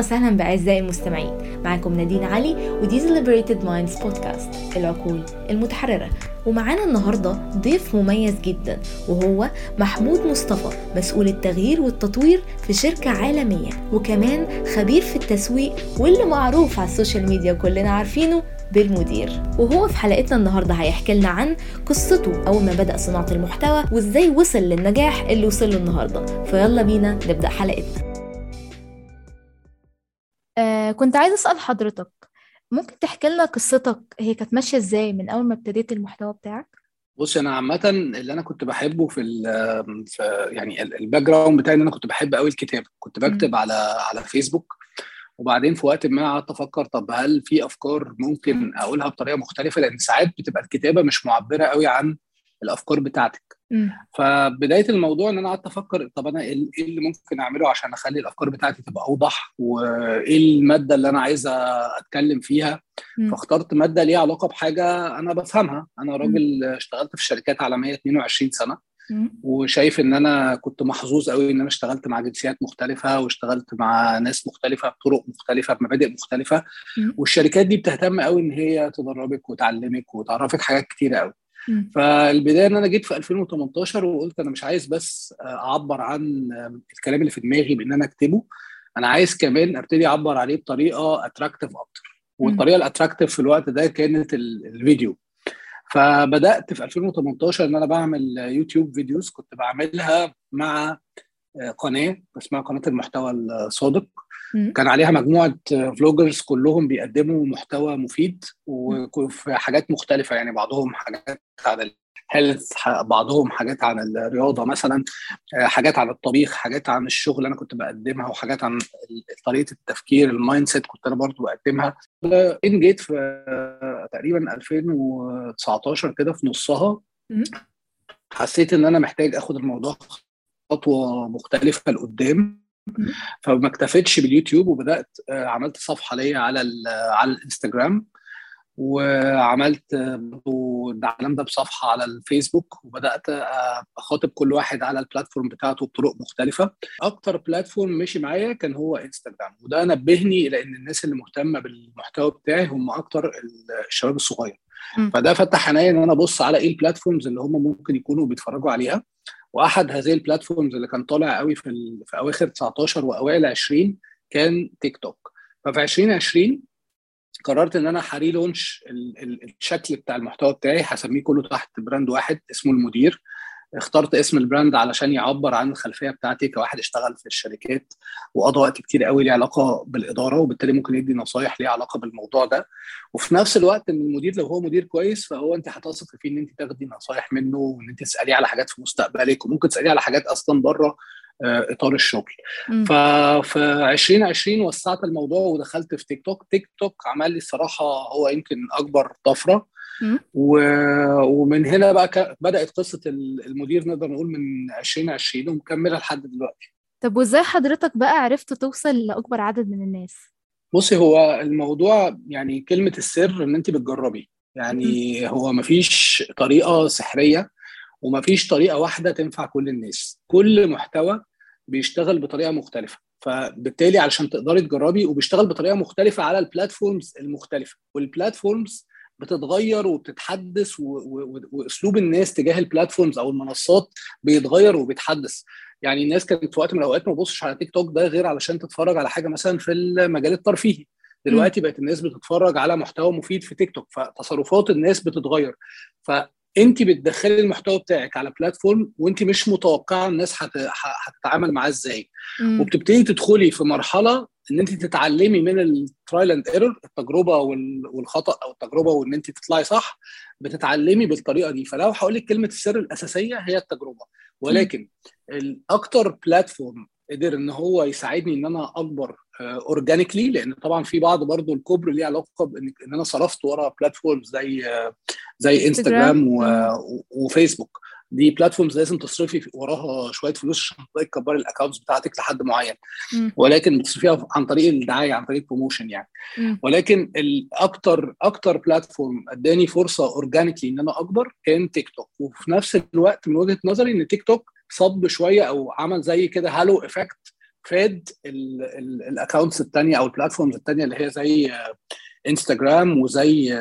وسهلا بأعزائي المستمعين. معاكم نادين علي ودي Liberated Minds بودكاست العقول المتحررة. ومعانا النهاردة ضيف مميز جدا وهو محمود مصطفى مسؤول التغيير والتطوير في شركة عالمية وكمان خبير في التسويق واللي معروف على السوشيال ميديا كلنا عارفينه بالمدير. وهو في حلقتنا النهارده هيحكي لنا عن قصته أول ما بدأ صناعة المحتوى وإزاي وصل للنجاح اللي وصل له النهارده. فيلا بينا نبدأ حلقتنا. كنت عايزة أسأل حضرتك ممكن تحكي لنا قصتك؟ هي كانت ماشية إزاي من أول ما ابتديت المحتوى بتاعك؟ بص أنا عامه اللي أنا كنت بحبه في, في يعني ال background بتاعي إن أنا كنت بحب قوي الكتابة. كنت بكتب م. على على فيسبوك وبعدين في وقت ما قعدت أفكر طب هل في أفكار ممكن أقولها بطريقة مختلفة؟ لأن ساعات بتبقى الكتابة مش معبرة قوي عن الأفكار بتاعتك. فبداية الموضوع إن أنا قعدت أفكر طب أنا إيه اللي ممكن أعمله عشان أخلي الأفكار بتاعتي تبقى أوضح؟ وإيه المادة اللي أنا عايز أتكلم فيها؟ م. فاخترت مادة ليها علاقة بحاجة أنا بفهمها. أنا راجل اشتغلت في شركات عالمية 22 سنة. وشايف إن أنا كنت محظوظ قوي إن أنا اشتغلت مع جنسيات مختلفة واشتغلت مع ناس مختلفة بطرق مختلفة بمبادئ مختلفة. والشركات دي بتهتم قوي إن هي تدربك وتعلمك وتعرفك حاجات كتيرة قوي فالبداية إن أنا جيت في 2018 وقلت أنا مش عايز بس أعبر عن الكلام اللي في دماغي بإن أنا أكتبه أنا عايز كمان أبتدي أعبر عليه بطريقة attractive أكتر. والطريقة ال attractive في الوقت ده كانت الفيديو. فبدأت في 2018 إن أنا بعمل يوتيوب videos كنت بعملها مع قناة اسمها قناة المحتوى الصادق. كان عليها مجموعة vloggers كلهم بيقدموا محتوى مفيد وفي حاجات مختلفة يعني بعضهم حاجات عن ال health بعضهم حاجات عن الرياضة مثلا حاجات عن الطبيخ حاجات عن الشغل أنا كنت بقدمها وحاجات عن طريقة التفكير ال mindset كنت أنا برضو بقدمها. ان جيت في تقريبا 2019 كده في نصها حسيت إن أنا محتاج أخد الموضوع خطوة مختلفة لقدام. فما اكتفيتش باليوتيوب وبدأت عملت صفحة ليا على على الإنستجرام وعملت برضه الكلام ده بصفحة على الفيسبوك وبدأت أخاطب كل واحد على البلاتفورم بتاعته بطرق مختلفة. أكتر بلاتفورم مشي معايا كان هو إنستجرام وده نبهني إلى ان الناس اللي مهتمة بالمحتوى بتاعي هم أكتر الشباب الصغير. فده فتح عينيا إن أنا أبص على إيه البلاتفورمز اللي هم ممكن يكونوا بيتفرجوا عليها. وأحد هذه البلاتفورمز اللي كان طالع قوي في, في أواخر 19 وأوائل 20 كان تيك توك ففي 2020 قررت إن أنا ه relaunch الشكل بتاع المحتوى بتاعي هسميه كله تحت brand واحد اسمه المدير. اخترت اسم ال brand علشان يعبر عن الخلفية بتاعتي كواحد اشتغل في الشركات وقضى وقت كتير قوي ليه علاقة بالإدارة وبالتالي ممكن يدي نصايح ليها علاقة بالموضوع ده. وفي نفس الوقت إن المدير لو هو مدير كويس فهو أنت هتثقي فيه إن أنت تاخدي نصايح منه وإن أنت تسأليه على حاجات في مستقبلك وممكن تسأليه على حاجات أصلا بره. إطار الشغل. ففي 2020 وسعت الموضوع ودخلت في تيك توك. تيك توك عمل لي الصراحه هو يمكن أكبر طفرة. و... ومن هنا بقى بدأت قصة المدير نقدر نقول من 2020 ومكملة لحد دلوقتي. طب وإزاي حضرتك بقى عرفت توصل لأكبر عدد من الناس؟ بصي هو الموضوع يعني كلمة السر إن انت بتجربي. يعني هو مفيش طريقة سحرية ومفيش طريقة واحدة تنفع كل الناس. كل محتوى بيشتغل بطريقة مختلفة. فبالتالي علشان تقدري تجربي وبيشتغل بطريقة مختلفة على ال platforms المختلفة. وال platforms بتتغير وبتتحدث وأسلوب الناس تجاه ال platforms أو المنصات بيتغير وبيتحدث. يعني الناس كانت في وقت من الأوقات ما تبصش على تيك توك ده غير علشان تتفرج على حاجة مثلا في المجال الترفيهي. دلوقتي بقت الناس بتتفرج على محتوى مفيد في تيك توك فتصرفات الناس بتتغير. ف انت بتدخلي المحتوى بتاعك على platform وانت مش متوقعة الناس هتتعامل معاه إزاي. وبتبتدي تدخلي في مرحلة ان انت تتعلمي من ال trial and error التجربة والخطأ أو التجربة وان انت تطلعي صح بتتعلمي بالطريقة دي. فلو هقول لك كلمة السر الأساسية هي التجربة. ولكن الاكتر platform قدر إن هو يساعدني إن أنا أكبر organically لأن طبعا في بعض برضو الكبر ليه علاقة بان إن أنا صرفت ورا platform زي زي انستغرام وفيسبوك دي platforms لازم تصرفي وراها شوية فلوس عشان تقدري تكبري ال accounts بتاعتك لحد معين. م. ولكن بتصرفيها عن طريق الدعاية عن طريق ال promotion يعني. م. ولكن الاكتر أكتر platform أداني فرصة organically إن أنا أكبر كان تيك توك وفي نفس الوقت من وجهة نظري إن تيك توك صب شوية أو عمل زي كده halo effect فاد ال accounts الثانية أو ال platforms الثانية اللي هي زي انستغرام وزي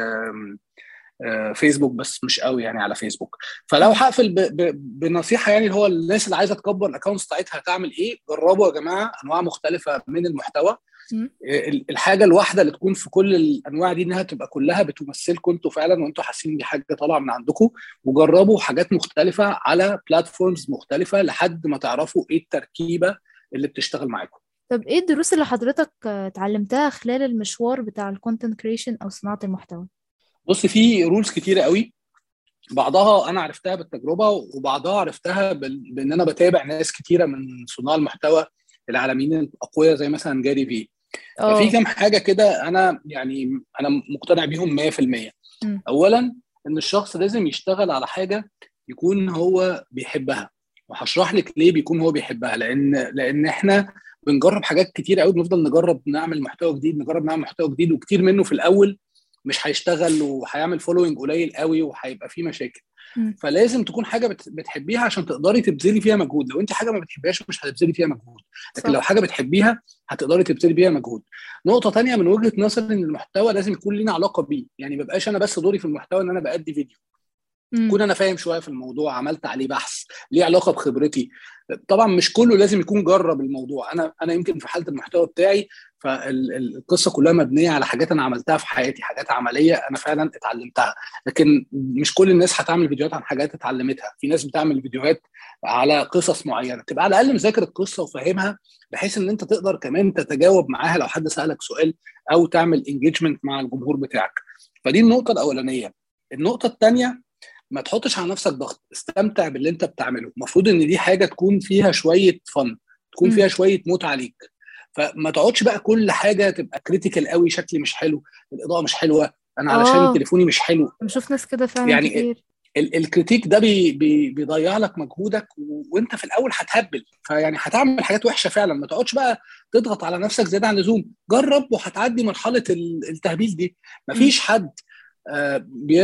فيسبوك بس مش قوي يعني على فيسبوك فلو هقفل بنصيحة يعني اللي هو الناس اللي عايزة تكبر ال accounts بتاعتها تعمل إيه؟ جربوا يا جماعة أنواع مختلفة من المحتوى. الحاجة الواحدة اللي تكون في كل الأنواع دي إنها تبقى كلها بتمثلكم أنتوا فعلا وأنتوا حاسين دي حاجة طالعة من عندكم. وجربوا حاجات مختلفة على platforms مختلفة لحد ما تعرفوا إيه التركيبة اللي بتشتغل معاكم. طب إيه الدروس اللي حضرتك اتعلمتها خلال المشوار بتاع ال content creation أو صناعة المحتوى؟ بص في rules كتيرة قوي. بعضها أنا عرفتها بالتجربة وبعضها عرفتها بإن أنا بتابع ناس كتيرة من صناع المحتوى العالميين الأقوياء زي مثلا جاري في ففي كام حاجة كده أنا يعني أنا مقتنع بيهم 100% م. اولا إن الشخص لازم يشتغل على حاجة يكون هو بيحبها. وهشرح لك ليه بيكون هو بيحبها. لأن لأن إحنا بنجرب حاجات كتير قوي بنفضل نجرب نعمل محتوى جديد نجرب نعمل محتوى جديد وكتير منه في الأول مش هيشتغل وهيعمل فولوينج قليل قوي وهيبقى فيه مشاكل. م. فلازم تكون حاجة بتحبيها عشان تقدري تبذلي فيها مجهود. لو أنت حاجة ما بتحبيهاش مش هتبذلي فيها مجهود. لكن صح. لو حاجة بتحبيها هتقدري تبذلي فيها مجهود. نقطة تانية من وجهة نظري إن المحتوى لازم يكون لينا علاقة بيه. يعني ما بقاش أنا بس دوري في المحتوى إن أنا بأدي فيديو. كون أنا فاهم شوية في الموضوع عملت عليه بحث ليه علاقة بخبرتي. طبعا مش كله لازم يكون جرب الموضوع. أنا أنا يمكن في حالة المحتوى بتاعي فالقصة كلها مبنية على حاجات أنا عملتها في حياتي حاجات عملية أنا فعلا اتعلمتها. لكن مش كل الناس هتعمل فيديوهات عن حاجات اتعلمتها. في ناس بتعمل فيديوهات على قصص معينة. تبقى على الأقل مذاكر القصة وفاهمها بحيث إن أنت تقدر كمان تتجاوب معاها لو حد سألك سؤال أو تعمل انجيجمنت مع الجمهور بتاعك. فدي النقطة الأولانية. النقطة الثانية ما تحطش على نفسك ضغط استمتع باللي انت بتعمله. المفروض ان دي حاجة تكون فيها شوية fun تكون فيها شوية متعه ليك فما تقعدش بقى كل حاجة تبقى critical قوي شكلي مش حلو الإضاءة مش حلوة أنا علشان أوه. تليفوني مش حلو. بشوف ناس كده فعلا يعني كتير. ال critique ده بي بي بيضيع لك مجهودك وانت في الأول هتهبل. فيعني هتعمل حاجات وحشة فعلا. ما تقعدش بقى تضغط على نفسك زيادة عن اللزوم. جرب وهتعدي مرحلة التهبيل دي. مفيش حد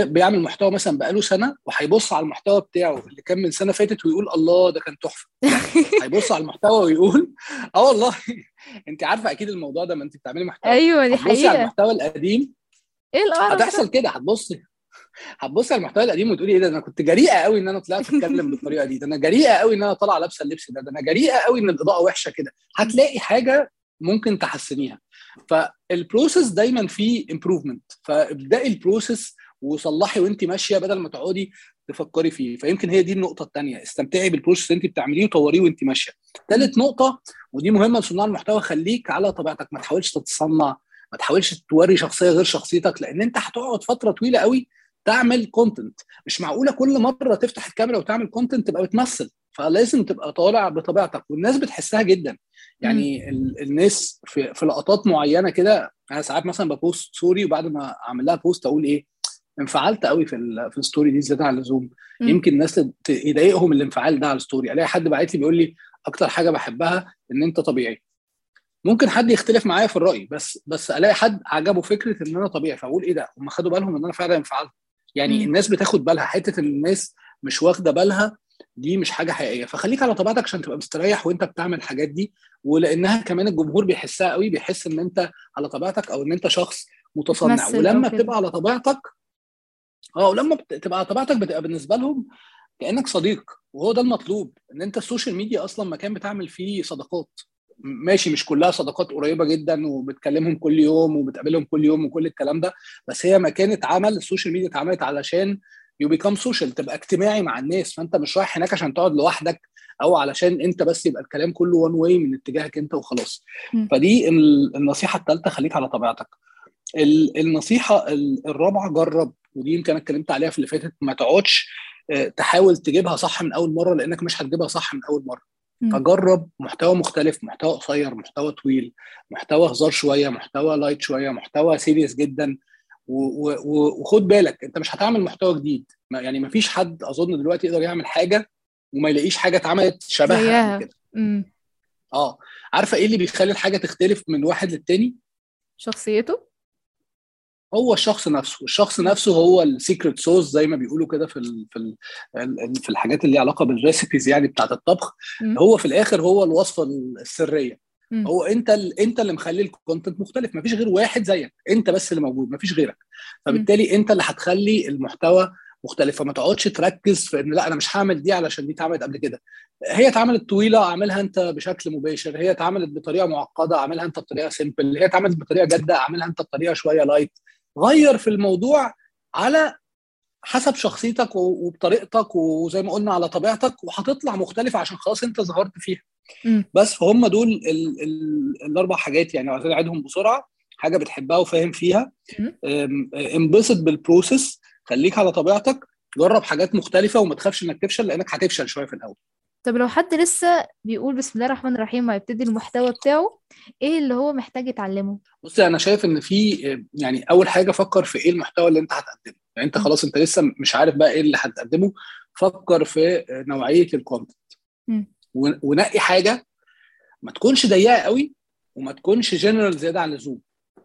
بيعمل محتوى مثلا بقاله سنة وهيبص على المحتوى بتاعه اللي كان من سنة فاتت ويقول الله ده كان تحفة. هيبص على المحتوى ويقول آه والله. أنت عارفة أكيد الموضوع ده ما أنت بتعملي محتوى. أيوه دي حقيقه على المحتوى القديم. إيه القرف هتحصل كده هتبصي. هتبصي على المحتوى القديم وتقولي إيه ده أنا كنت جريئة قوي إن أنا طلعت أتكلم بالطريقة دي. ده أنا جريئة قوي إن أنا طالعه لابسة اللبس ده. ده أنا جريئة قوي إن الإضاءة وحشة كده. هتلاقي حاجة ممكن تحسنيها. فال process دايما فيه improvement فابدأي ال process وصلحي وانت ماشية بدل ما تقعدي تفكري فيه. فيمكن هي دي النقطة الثانية استمتعي بال process اللي انت بتعمليه وطوريه وانت ماشية. ثالث نقطة ودي مهمة لصناع المحتوى خليك على طبيعتك. ما تحاولش تتصنع ما تحاولش توري شخصية غير شخصيتك لأن انت هتقعد فترة طويلة قوي تعمل content مش معقولة كل مرة تفتح الكاميرا وتعمل content تبقى بتمثل. فلازم تبقى طالع بطبيعتك والناس بتحسها جدا. يعني ال- الناس في, في لقطات معينة كده أنا ساعات مثلا ب post story وبعد ما أعمل لها post أقول إيه انفعلت قوي في في ال story دي زيادة عن اللزوم. يمكن الناس يضايقهم الانفعال ده على ال story ألاقي حد باعت لي بيقول لي أكتر حاجة بحبها إن أنت طبيعي. ممكن حد يختلف معايا في الرأي بس بس ألاقي حد عجبه فكرة إن أنا طبيعي فأقول إيه ده؟ هم خدوا بالهم إن أنا فعلا انفعلت. يعني م. الناس بتاخد بالها حتة إن الناس مش واخدة بالها دي مش حاجة حقيقية. فخليك على طبيعتك عشان تبقى مستريح وانت بتعمل الحاجات دي. ولأنها كمان الجمهور بيحسها قوي بيحس إن أنت على طبيعتك أو إن أنت شخص متصنع. ولما بتبقى على طبيعتك آه ولما بتبقى على طبيعتك بتبقى بالنسبة لهم كأنك صديق وهو ده المطلوب. إن أنت السوشيال ميديا أصلا مكان بتعمل فيه صداقات. ماشي مش كلها صداقات قريبة جدا وبتكلمهم كل يوم وبتقابلهم كل يوم وكل الكلام ده بس هي مكان اتعمل السوشيال ميديا اتعملت علشان you become social تبقى اجتماعي مع الناس. فأنت مش رايح هناك عشان تقعد لوحدك أو علشان أنت بس يبقى الكلام كله one way من اتجاهك أنت وخلاص. م. فدي النصيحة الثالثه خليك على طبيعتك. النصيحة الرابعة جرب ودي يمكن أنا اتكلمت عليها في اللي فاتت ما تقعدش تحاول تجيبها صح من أول مرة لأنك مش هتجيبها صح من أول مرة. فجرب محتوى مختلف محتوى قصير محتوى طويل محتوى هزار شوية محتوى light شوية محتوى serious جدا. وخد بالك انت مش هتعمل محتوى جديد. يعني ما فيش حد أظن دلوقتي يقدر يعمل حاجة وما يلاقيش حاجة اتعملت شبهها كده. آه. عارفة إيه اللي بيخلي الحاجة تختلف من واحد للتاني؟ شخصيته؟ هو الشخص نفسه. الشخص نفسه هو ال secret sauce زي ما بيقولوا كده في ال في ال في الحاجات اللي ليها علاقة بال recipes يعني بتاعة الطبخ. م. هو في الآخر هو الوصفة السرية. هو انت ال... انت اللي مخلي ال content مختلف. مفيش غير واحد زيك. انت بس اللي موجود مفيش غيرك. فبالتالي انت اللي هتخلي المحتوى مختلف. فما تقعدش تركز في إن لا أنا مش هعمل دي علشان دي اتعملت قبل كده. هي اتعملت طويلة أعملها أنت بشكل مباشر. هي اتعملت بطريقة معقدة أعملها أنت بطريقة simple هي اتعملت بطريقة جادة أعملها أنت بطريقة شوية light غير في الموضوع على حسب شخصيتك وبطريقتك وزي ما قلنا على طبيعتك وهتطلع مختلفة عشان خلاص أنت ظهرت فيها. بس فهم دول ال ال الأربع حاجات يعني عايزين اعيدهم بسرعة حاجة بتحبها وفاهم فيها. أم، انبسط بالبروسيس خليك على طبيعتك جرب حاجات مختلفة وما تخافش إنك تفشل لأنك هتفشل شوية في الأول. طب لو حد لسه بيقول بسم الله الرحمن الرحيم وهيبتدي المحتوى بتاعه إيه اللي هو محتاج يتعلمه؟ بصي أنا شايف إن في يعني أول حاجة فكر في إيه المحتوى اللي أنت هتقدمه. يعني أنت. خلاص أنت لسه مش عارف بقى إيه اللي هتقدمه. فكر في نوعية ال content ونقي حاجة ما تكونش ضيقة قوي وما تكونش جنرال زيادة عن اللزوم.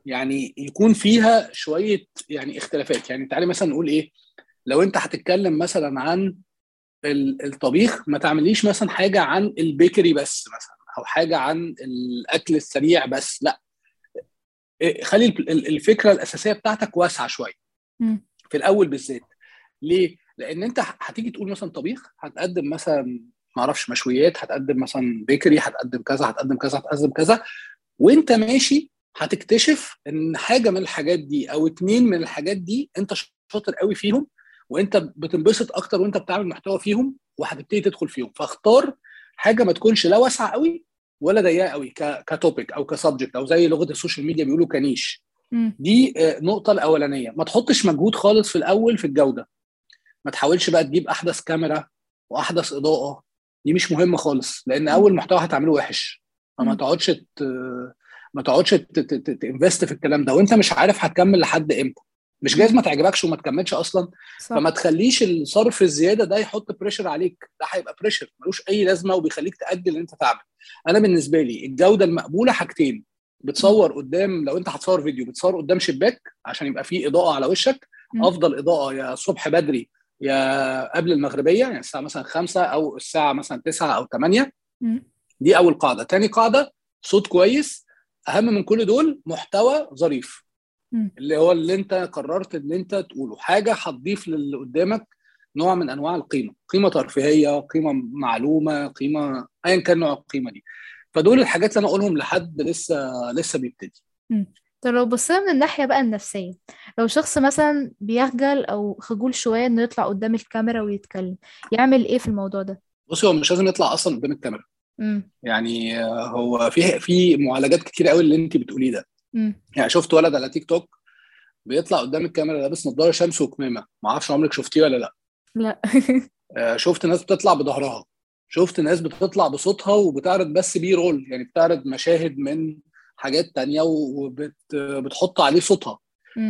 يعني يكون فيها شوية يعني اختلافات. يعني تعالي مثلا نقول إيه لو أنت هتتكلم مثلا عن ال- الطبيخ ما تعمليش مثلا حاجة عن ال bakery بس مثلا أو حاجة عن الأكل السريع بس لأ. خلي ال- ال- الفكرة الأساسية بتاعتك واسعة شوية. في الأول بالذات. ليه؟ لأن أنت هتيجي تقول مثلا طبيخ هتقدم مثلا ما أعرفش مشويات هتقدم مثلا بيكري هتقدم كذا هتقدم كذا هتقدم كذا. وانت ماشي هتكتشف إن حاجة من الحاجات دي أو اتنين من الحاجات دي أنت شاطر قوي فيهم وأنت بتنبسط أكتر وأنت بتعمل محتوى فيهم وهتبتدي تدخل فيهم. فاختار حاجة ما تكونش لا واسعة قوي ولا ضيقة قوي ك topic أو ك subject أو زي لغة السوشيال ميديا بيقولوا ك niche. دي آه، النقطة الأولانية. ما تحطش مجهود خالص في الأول في الجودة. ما تحاولش بقى تجيب أحدث كاميرا وأحدث إضاءة دي مش مهمة خالص لأن أول محتوى هتعمله وحش. فما. تقعدش. ما تقعدش ت invest في الكلام ده. وأنت مش عارف هتكمل لحد إمتى. مش جايز ما تعجبكش وما تكملش أصلا. صح. فما تخليش الصرف الزيادة ده يحط pressure عليك. ده هيبقى pressure ملوش أي لازمة وبيخليك تأجل إن أنت تعمل أنا بالنسبة لي الجودة المقبولة حاجتين. بتصور قدام لو أنت هتصور فيديو بتصور قدام شباك عشان يبقى فيه إضاءة على وشك. أفضل إضاءة يا الصبح بدري يا قبل المغربية يعني الساعة مثلا 5 أو الساعة مثلا 9 أو 8 مم. دي أول قاعدة. تاني قاعدة صوت كويس. أهم من كل دول محتوى ظريف. اللي هو اللي أنت قررت إن أنت تقوله. حاجة هتضيف للي قدامك نوع من أنواع القيمة. قيمة ترفيهية قيمة معلومة قيمة ايا كان نوع القيمة دي. فدول الحاجات اللي أنا أقولهم لحد لسه لسه بيبتدي. طب لو بصينا من الناحية بقى النفسية لو شخص مثلا بيخجل أو خجول شوية إنه يطلع قدام الكاميرا ويتكلم يعمل إيه في الموضوع ده؟ بصي هو مش لازم يطلع أصلا قدام الكاميرا مم. يعني آه، هو في في معالجات كتير قوي اللي انت بتقوليه ده مم. يعني شفت ولد على تيك توك بيطلع قدام الكاميرا لابس نظارة شمس وكمامة ما أعرفش عمرك شفتيه ولا لا لا آه، شفت ناس بتطلع بظهرها شفت ناس بتطلع بصوتها وبتعرض بس B-roll يعني بتعرض مشاهد من حاجات تانية وبتحط عليه صوتها.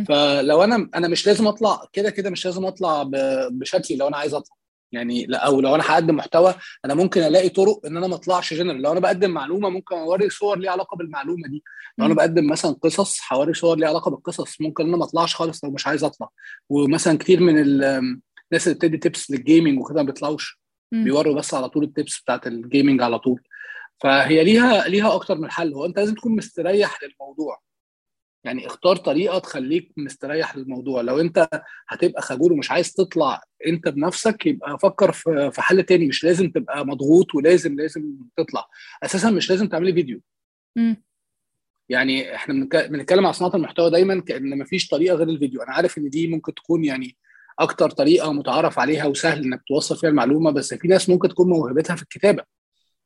فلو أنا أنا مش لازم أطلع كده كده مش لازم أطلع بشكلي لو أنا عايز أطلع. يعني لا أو لو أنا هقدم محتوى أنا ممكن ألاقي طرق إن أنا ما أطلعش جنرال لو أنا بقدم معلومة ممكن أوري صور ليها علاقة بالمعلومة دي. لو أنا. بقدم مثلا قصص هوري صور ليها علاقة بالقصص. ممكن أنا ما أطلعش خالص لو مش عايز أطلع. ومثلا كتير من ال- الناس اللي بتدي tips لل gaming وكده ما بيطلعوش. بيوروا بس على طول ال tips بتاعت ال gaming على طول. فهي ليها ليها أكتر من حل. هو أنت لازم تكون مستريح للموضوع. يعني اختار طريقة تخليك مستريح للموضوع. لو أنت هتبقى خجول ومش عايز تطلع أنت بنفسك يبقى فكر في حل تاني. مش لازم تبقى مضغوط ولازم لازم تطلع. أساسا مش لازم تعملي فيديو. مم. يعني إحنا بنتكلم عن صناعة المحتوى دايما كأن مفيش طريقة غير الفيديو. أنا عارف إن دي ممكن تكون يعني أكتر طريقة متعارف عليها وسهل إنك توصل فيها المعلومة بس في ناس ممكن تكون موهبتها في الكتابة.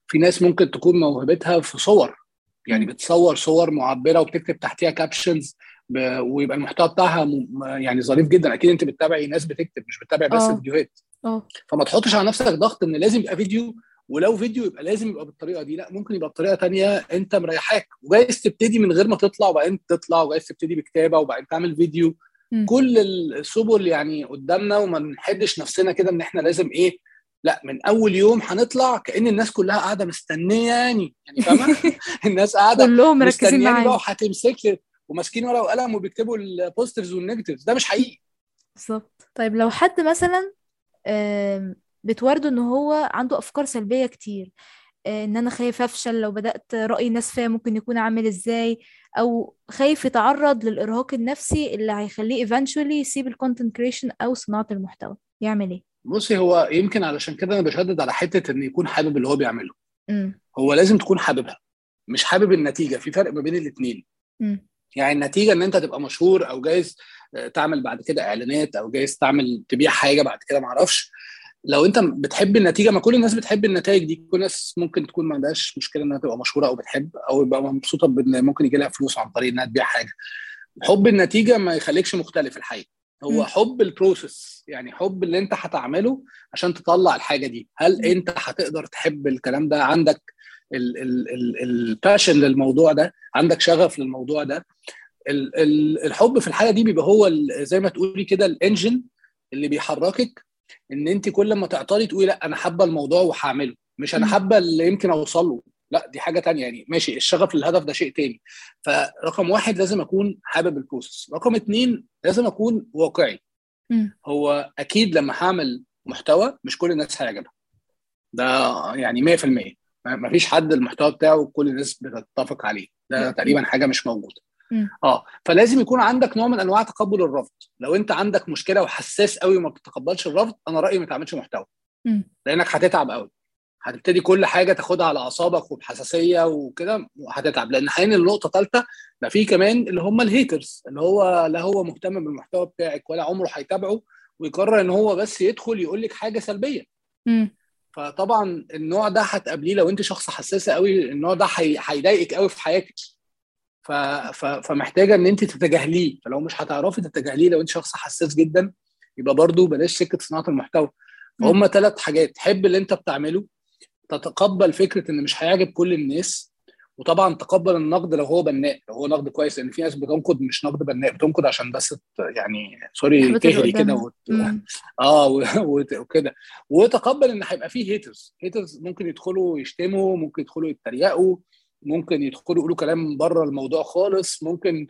في ناس ممكن تكون موهبتها في صور. يعني. بتصور صور معبرة وبتكتب تحتيها كابشنز ويبقى المحتوى بتاعها م- يعني ظريف جدا. أكيد أنت بتتابعي ناس بتكتب مش بتتابع بس آه. فيديوهات. آه. فما تحطش على نفسك ضغط إن لازم يبقى فيديو ولو فيديو يبقى لازم يبقى بالطريقة دي. لا ممكن يبقى بطريقة تانية أنت مريحاك وجايز تبتدي من غير ما تطلع وبعدين تطلع وجايز تبتدي بكتابة وبعدين تعمل فيديو. مم. كل السبل يعني قدامنا وما نحدش نفسنا كده إن إحنا لازم إيه لا من أول يوم هنطلع كأن الناس كلها قاعدة مستنياني يعني فاهمة؟ الناس قاعدة كلهم مركزين معايا. وهتمسك لي وماسكين ورقة وقلم وبيكتبوا ال positives وال negatives ده مش حقيقي. بالظبط. طيب لو حد مثلا بتورده إن هو عنده أفكار سلبية كتير آه، إن أنا خايف أفشل لو بدأت رأي ناس فيا ممكن يكون عامل إزاي؟ أو خايف يتعرض للإرهاق النفسي اللي هيخليه eventually يسيب ال content creation أو صناعة المحتوى. يعمل إيه؟ بصي هو يمكن علشان كده أنا بشدد على حتة إن يكون حابب اللي هو بيعمله. امم هو لازم تكون حاببها مش حابب النتيجة. في فرق ما بين الاثنين يعني النتيجة إن أنت تبقى مشهور أو جايز آه، تعمل بعد كده إعلانات أو جايز تعمل تبيع حاجة بعد كده ما أعرفش. لو أنت بتحب النتيجة ما كل الناس بتحب النتائج دي. كل الناس ممكن تكون ما عندهاش مشكلة إنها تبقى مشهورة أو بتحب أو يبقى مبسوطة بإن ممكن يجي لها فلوس عن طريق إنها تبيع حاجة. حب النتيجة ما يخليكش مختلف الحقيقة. هو. حب ال process يعني حب اللي انت هتعمله عشان تطلع الحاجة دي هل. انت هتقدر تحب الكلام ده عندك ال passion للموضوع ده عندك شغف للموضوع ده ال- ال- الحب في الحاله دي بيبقى هو زي ما تقولي كده ال engine اللي بيحركك إن انت كل ما تعطلي تقولي لأ أنا حابة الموضوع وهعمله مش أنا. حابة اللي يمكن اوصل له لا دي حاجة تانية يعني. ماشي الشغف للهدف ده شيء تاني. فرقم واحد لازم أكون حابب ال process. رقم اتنين لازم أكون واقعي. هو أكيد لما هعمل محتوى مش كل الناس هيعجبها. ده يعني 100% ما فيش حد المحتوى بتاعه كل الناس بتتفق عليه. ده لا. تقريبا حاجة مش موجودة. مم. آه فلازم يكون عندك نوع من أنواع تقبل الرفض. لو أنت عندك مشكلة وحساس قوي وما بتتقبلش الرفض أنا رأيي ما تعملش محتوى. لأنك هتتعب قوي. هتبتدي كل حاجة تاخدها على أعصابك وبحساسية وكده وهتتعب. لأن حاليا النقطة ثالثه ده في كمان اللي هم الهيترز اللي هو لا هو مهتم بالمحتوى بتاعك ولا عمره هيتابعه ويقرر إن هو بس يدخل يقول لك حاجة سلبية. امم فطبعا النوع ده هتقابليه لو أنت شخص حساسه قوي النوع ده هي- هيضايقك قوي في حياتك. ف... ف... فمحتاجة إن أنت تتجاهليه. فلو مش هتعرفي تتجاهليه لو أنت شخص حساس جدا يبقى برضو بلاش سكة صناعة المحتوى. فهم ثلاث حاجات. حب اللي أنت بتعمله تتقبل فكرة إن مش هيعجب كل الناس وطبعا تقبل النقد لو هو بناء لو هو نقد كويس لأن في ناس بتنقد مش نقد بناء بتنقد عشان بس يعني sorry تهري كده. وت... آه وكده. وتقبل إن هيبقى فيه haters haters ممكن يدخلوا يشتموا ممكن يدخلوا يتريقوا ممكن يدخلوا يقولوا كلام بره الموضوع خالص ممكن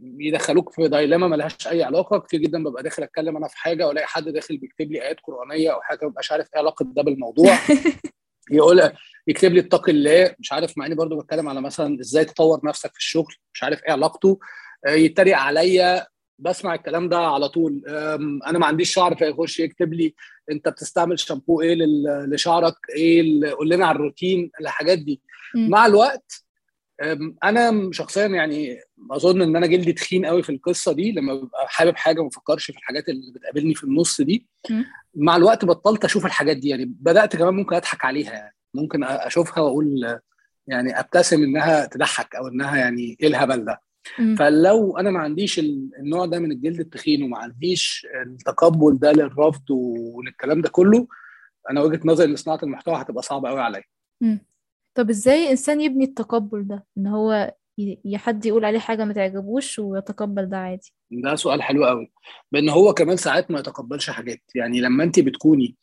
يدخلوك في دايلاما ملهاش أي علاقة. كتير جدا ببقى داخل أتكلم أنا في حاجة وألاقي حد داخل بيكتب لي آيات قرآنية أو حاجة مبقاش عارف إيه علاقة ده بالموضوع. يقول يكتب لي اتق الله مش عارف مع إني برضو بتكلم على مثلا إزاي تطور نفسك في الشغل مش عارف إيه علاقته. آه، يتريق عليا بسمع الكلام ده على طول. أنا ما عنديش شعر فيخش يكتب لي أنت بتستعمل شامبو إيه لشعرك؟ إيه قول لنا على الروتين الحاجات دي. مم. مع الوقت أنا شخصيا يعني أظن إن أنا جلدي تخين قوي في القصة دي لما ببقى حابب حاجة ما بفكرش في الحاجات اللي بتقابلني في النص دي. مع الوقت بطلت أشوف الحاجات دي يعني بدأت كمان ممكن أضحك عليها يعني ممكن أشوفها وأقول يعني أبتسم إنها تضحك أو إنها يعني إيه الهبل ده. فلو أنا ما عنديش ال- النوع ده من الجلد التخين وما عنديش التقبل ده للرفض وللكلام ده كله أنا وجهة نظري إن صناعة المحتوى هتبقى صعبة قوي عليا. طب إزاي إنسان يبني التقبل ده؟ إن هو ي- حد يقول عليه حاجة ما تعجبوش ويتقبل ده عادي. ده سؤال حلو قوي. بأن هو كمان ساعات ما يتقبلش حاجات. يعني لما انت بتكوني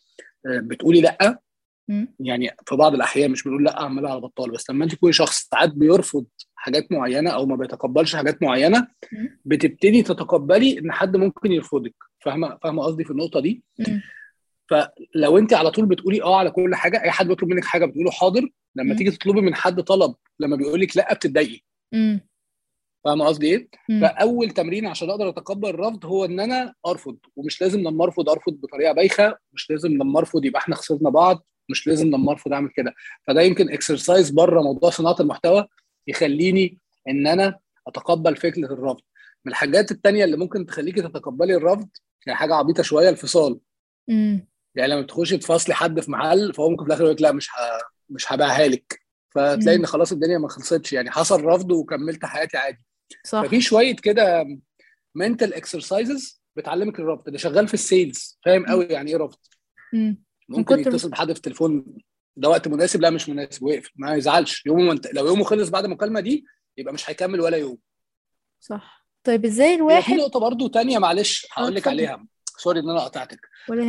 آه، بتقولي لأ مم. يعني في بعض الأحيان مش بنقول لأ عمال على بطال. بس لما انت تكوني شخص ساعات بيرفض حاجات معينة أو ما بيتقبلش حاجات معينة مم. بتبتدي تتقبلي إن حد ممكن يرفضك. فاهمة؟ فاهمة قصدي في النقطة دي؟ مم. فلو انت على طول بتقولي آه على كل حاجة أي حد بيطلب منك حاجة بتقوله حاضر لما. تيجي تطلبي من حد طلب لما بيقول لك لأ بتتضايقي. فاهمة قصدي إيه؟ فأول تمرين عشان أقدر أتقبل الرفض هو إن أنا أرفض ومش لازم لما أرفض أرفض بطريقة بايخة مش لازم لما أرفض يبقى إحنا خسرنا بعض مش لازم لما أرفض أعمل كده فده يمكن اكسرسايز بره موضوع صناعة المحتوى يخليني إن أنا أتقبل فكرة الرفض من الحاجات التانية اللي ممكن تخليكي تتقبلي الرفض هي حاجة عبيطة شوية الفصال مم. يعني لما تخشي تفاصلي حد في محل فهو ممكن في الآخر يقول لك لا مش ه... مش هبيعها لك. فتلاقي. إن خلاص الدنيا ما خلصتش يعني حصل رفض وكملت حياتي عادي. صح. ففي شوية كده mental exercises بتعلمك الرفض. ده شغال في ال sales. فاهم قوي يعني إيه رفض. مم. ممكن يتصل بحد في التليفون. ده وقت مناسب؟ لا مش مناسب. ويقفل ما يزعلش. يومه منت... لو يومه خلص بعد المكالمة دي يبقى مش هيكمل ولا يوم. صح. طيب إزاي هي في الواحد نقطة برضو تانية معلش هقول لك. عليها. sorry إن أنا قطعتك.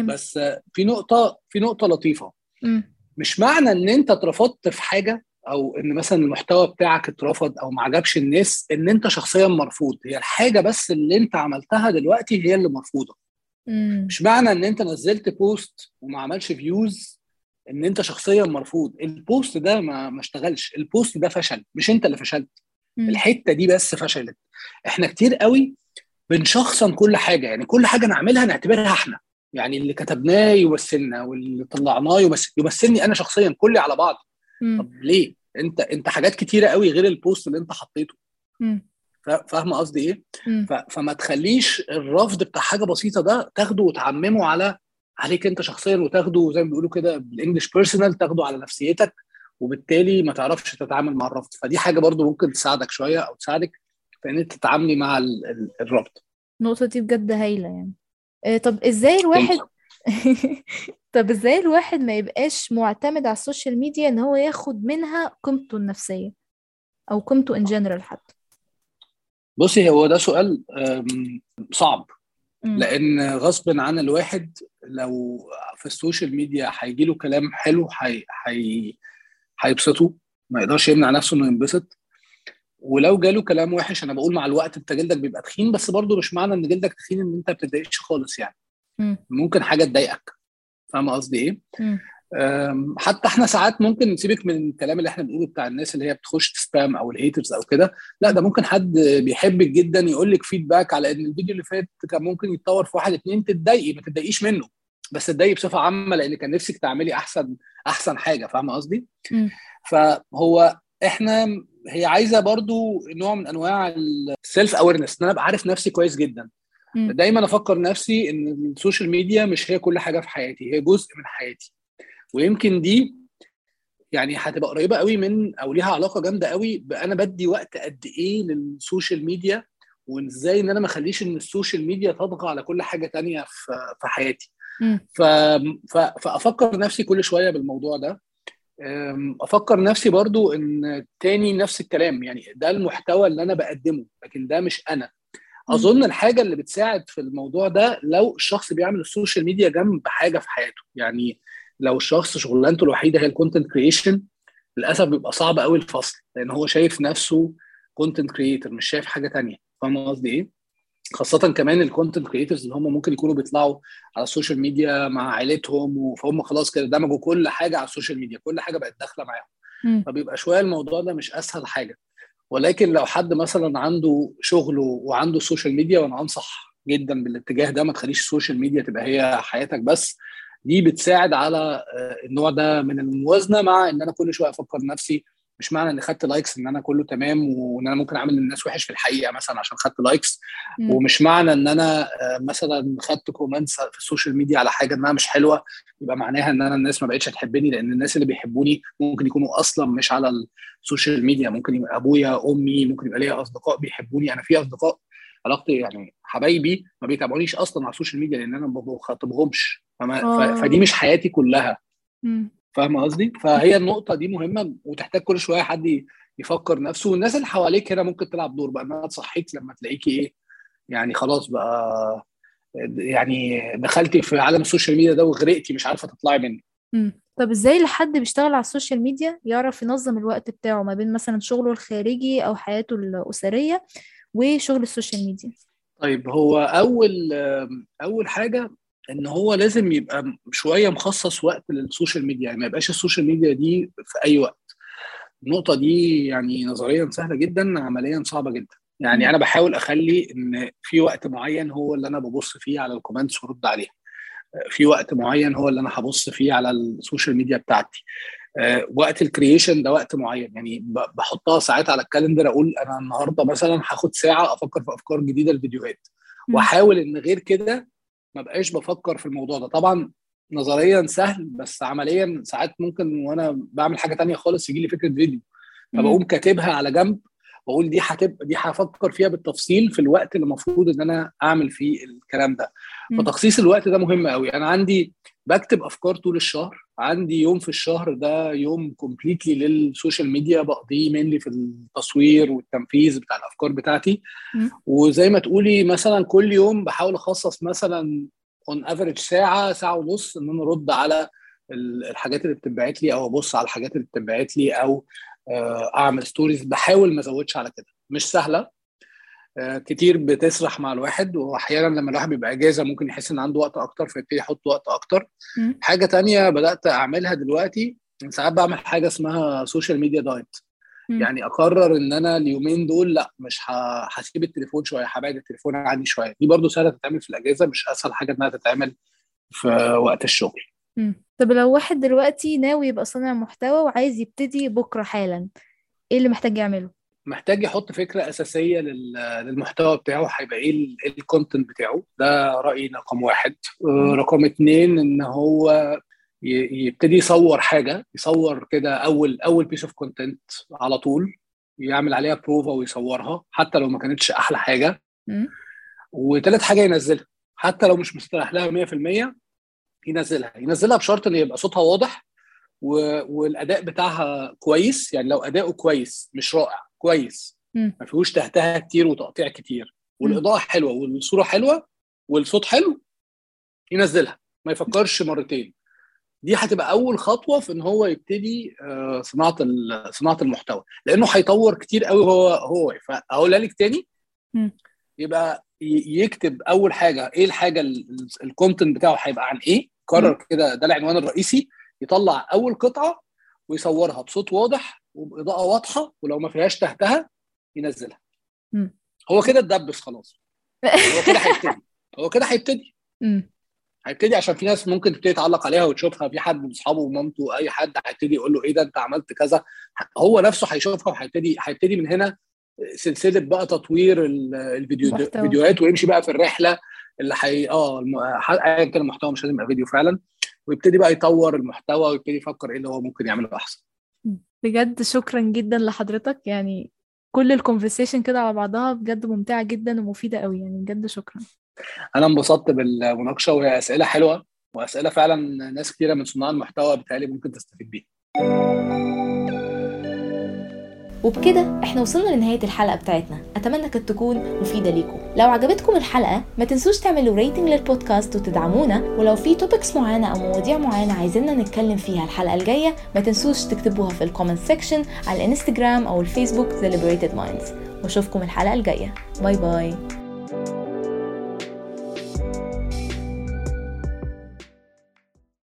بس في نقطة في نقطة لطيفة. مم. مش معنى إن أنت اترفضت في حاجة أو إن مثلا المحتوى بتاعك اترفض أو ما عجبش الناس إن أنت شخصيا مرفوض. هي الحاجة بس اللي أنت عملتها دلوقتي هي اللي مرفوضة. مم. مش معنى إن أنت نزلت post وما عملش views إن أنت شخصيا مرفوض. ال post ده ما ما اشتغلش. ال post ده فشل. مش أنت اللي فشلت. مم. الحتة دي بس فشلت. إحنا كتير قوي بنشخصن كل حاجة. يعني كل حاجة نعملها نعتبرها إحنا. يعني اللي كتبناه يمثلنا واللي طلعناه يمثل يمثلني أنا شخصيا كلي على بعض. مم. طب ليه؟ أنت أنت حاجات كتيرة قوي غير ال post اللي أنت حطيته. فاهمة قصدي إيه. ف- فما تخليش الرفض بتاع حاجة بسيطة ده تاخده وتعممه على عليك أنت شخصيا وتاخده زي ما بيقولوا كده بال English personal تاخده على نفسيتك وبالتالي ما تعرفش تتعامل مع الرفض. فدي حاجة برضو ممكن تساعدك شوية أو تساعدك في إن أنت تتعاملي مع ال- ال- الرفض النقطة دي بجد هايلة يعني. آه، طب إزاي الواحد طب إزاي الواحد ما يبقاش معتمد على ال social media إن هو ياخد منها قيمته النفسية؟ أو قيمته in general حتى. بصي هو ده سؤال صعب. لأن غصب عن الواحد لو في ال social media هيجي له كلام حلو هي هي هيبسطه. ما يقدرش يمنع نفسه إنه ينبسط. ولو جاله كلام وحش أنا بقول مع الوقت أنت جلدك بيبقى تخين بس برضه مش معنى إن جلدك تخين إن أنت ما بتتضايقش خالص يعني. مم. ممكن حاجة تضايقك. فاهمة قصدي إيه؟ حتى إحنا ساعات ممكن نسيبك من الكلام اللي إحنا بنقوله بتاع الناس اللي هي بتخش spam أو ال haters أو كده. لا ده ممكن حد بيحبك جدا يقول لك feedback على إن الفيديو اللي فات كان ممكن يتطور في واحد اتنين تتضايقي ما تتضايقيش منه. بس تتضايقي بصفة عامة لأن كان نفسك تعملي أحسن أحسن حاجة. فاهمة قصدي؟ فهو إحنا هي عايزة برضو نوع من أنواع ال self awareness إن أنا أبقى عارف نفسي كويس جدا مم. دايما أفكر نفسي إن ال social media مش هي كل حاجة في حياتي هي جزء من حياتي ويمكن دي يعني هتبقى قريبة قوي من أو ليها علاقة جامدة قوي بأنا بدي وقت قد إيه لل social media وإزاي إن أنا ما أخليش إن ال social media تطغى على كل حاجة تانية في في حياتي. ف... ف... فأفكر نفسي كل شوية بالموضوع ده أفكر نفسي برضو ان تاني نفس الكلام يعني ده المحتوى اللي أنا بقدمه لكن ده مش أنا. اظن الحاجة اللي بتساعد في الموضوع ده لو الشخص بيعمل ال social media جنب حاجة في حياته. يعني لو الشخص شغلانته الوحيدة هي ال content creation للأسف بيبقى صعب قوي الفصل لأن هو شايف نفسه content creator مش شايف حاجة تانية. فاهم قصدي إيه؟ خاصة كمان ال content creators اللي هم ممكن يكونوا بيطلعوا على ال social media مع عائلتهم فهم خلاص كده دمجوا كل حاجة على ال social media كل حاجة بقت داخلة معاهم. فبيبقى شوية الموضوع ده مش أسهل حاجة. ولكن لو حد مثلا عنده شغله وعنده ال social media وأنا أنصح جدا بالاتجاه ده ما تخليش ال social media تبقى هي حياتك بس. دي بتساعد على آه، النوع ده من الموازنة مع إن أنا كل شوية أفكر نفسي مش معنى إن خدت likes إن أنا كله تمام وإن أنا ممكن أعمل للناس وحش في الحقيقة مثلا عشان خدت likes مم. ومش معنى إن أنا آه، مثلا خدت comments في ال social media على حاجة إنها مش حلوة يبقى معناها إن أنا الناس ما بقتش تحبني لأن الناس اللي بيحبوني ممكن يكونوا أصلا مش على ال social media ممكن يبقى أبويا أمي ممكن يبقى ليا أصدقاء بيحبوني أنا في أصدقاء علاقتي يعني حبايبي ما بيتابعونيش أصلا على ال social media لأن أنا ما بخاطبهمش فما- آه. فدي مش حياتي كلها مم. فاهمه قصدي؟ فهي النقطة دي مهمة وتحتاج كل شوية حد يفكر نفسه والناس اللي حواليك هنا ممكن تلعب دور بقى إنها تصحيك لما تلاقيكي إيه يعني خلاص بقى يعني دخلتي في عالم ال social media ده وغرقتي مش عارفة تطلعي منه. طب إزاي لحد بيشتغل على ال social media يعرف ينظم الوقت بتاعه ما بين مثلا شغله الخارجي أو حياته الأسرية وشغل السوشيال ميديا طيب هو أول أول حاجة إن هو لازم يبقى شوية مخصص وقت لل social media. يعني ما يبقاش ال social media دي في أي وقت. النقطة دي يعني نظريا سهلة جدا عمليا صعبة جدا. يعني. أنا بحاول أخلي إن في وقت معين هو اللي أنا ببص فيه على ال comments وأرد عليها. في وقت معين هو اللي أنا هبص فيه على ال social media بتاعتي. آه، وقت ال creation ده وقت معين. يعني بحطها ساعات على ال calendar أقول أنا النهارده مثلا هاخد ساعة أفكر في أفكار جديدة للفيديوهات. وأحاول إن غير كده ما بقاش بفكر في الموضوع ده طبعا نظريا سهل بس عمليا ساعات ممكن وأنا بعمل حاجة تانية خالص يجي لي فكرة فيديو فبقوم. كاتبها على جنب واقول دي هتبقى دي هفكر فيها بالتفصيل في الوقت اللي المفروض إن أنا أعمل فيه الكلام ده. فتخصيص الوقت ده مهم قوي أنا عندي بكتب أفكار طول الشهر. عندي يوم في الشهر ده يوم completely لل social media بقضيه mainly في التصوير والتنفيذ بتاع الأفكار بتاعتي. وزي ما تقولي مثلا كل يوم بحاول أخصص مثلا on average ساعة ساعة ونص إن أنا أرد على ال- الحاجات اللي بتتبعت لي أو أبص على الحاجات اللي بتتبعت لي أو آه، أعمل stories بحاول ما أزودش على كده. مش سهلة. كتير بتسرح مع الواحد وأحيانا لما الواحد بيبقى إجازة ممكن يحس إن عنده وقت أكتر فيبتدي يحط وقت أكتر مم. حاجة تانية بدأت أعملها دلوقتي ساعات بعمل حاجة اسمها social media diet مم. يعني أقرر إن أنا اليومين دول لأ مش هسيب التليفون شوية هبعد التليفون عني شوية دي برضو سهله تتعمل في الإجازة مش أسهل حاجة إنها تتعمل في وقت الشغل مم. طب لو واحد دلوقتي ناوي يبقى صانع محتوى وعايز يبتدي بكرة حالا إيه اللي محتاج يعمله؟ محتاج يحط فكرة أساسية لل- للمحتوى بتاعه هيبقى إيه ال- إيه الكونتنت بتاعه. ده رأيي رقم واحد. آه، رقم اتنين إن هو يبتدي يصور حاجة يصور كده أول أول piece of content على طول يعمل عليها بروفا ويصورها حتى لو ما كانتش أحلى حاجة. وتالت حاجة ينزلها. حتى لو مش مستريح لها 100% ينزلها. ينزلها بشرط إن يبقى صوتها واضح. والأداء بتاعها كويس. يعني لو أداؤه كويس مش رائع كويس. ما فيهوش تهتها كتير وتقطيع كتير. والإضاءة حلوة والصورة حلوة والصوت حلو ينزلها ما يفكرش مرتين. دي هتبقى أول خطوة في إن هو يبتدي آه، صناعة صناعة المحتوى. لأنه هيطور كتير قوي هو هو فاقولها لك تاني. يبقى يكتب أول حاجة إيه الحاجة الكونتنت بتاعه هيبقى عن إيه؟ قرر كده ده العنوان الرئيسي. يطلع أول قطعة ويصورها بصوت واضح وبإضاءة واضحة ولو ما فيهاش تحتها ينزلها. هو كده اتدبس خلاص. هو كده هيبتدي. هو كده هيبتدي. هيبتدي عشان في ناس ممكن تبتدي تعلق عليها وتشوفها. في حد من أصحابه ومامته أي حد هيبتدي يقول له إيه ده أنت عملت كذا. هو نفسه هيشوفها وهيبتدي هيبتدي من هنا سلسلة بقى تطوير ال- الفيديو. الفيديوهات ويمشي بقى في الرحلة اللي حي آه ايا كان المحتوى مش لازم يبقى فيديو فعلا. ويبتدي بقى يطور المحتوى ويبتدي يفكر إيه اللي هو ممكن يعمله أحسن. بجد شكرا جدا لحضرتك. يعني كل ال conversation كده على بعضها بجد ممتعة جدا ومفيدة قوي. يعني بجد شكرا. أنا انبسطت بالمناقشة وهي أسئلة حلوة وأسئلة فعلا ناس كتيرة من صناع المحتوى بالتالي ممكن تستفيد بيها. وبكده إحنا وصلنا لنهاية الحلقة بتاعتنا. أتمنى كانت تكون مفيدة ليكم. لو عجبتكم الحلقة ما تنسوش تعملوا rating لل podcast وتدعمونا. ولو في topics معينة أو مواضيع معينة عايزيننا نتكلم فيها الحلقة الجاية ما تنسوش تكتبوها في ال comment section على الإنستجرام أو الفيسبوك The Liberated Minds. وأشوفكم الحلقة الجاية. باي باي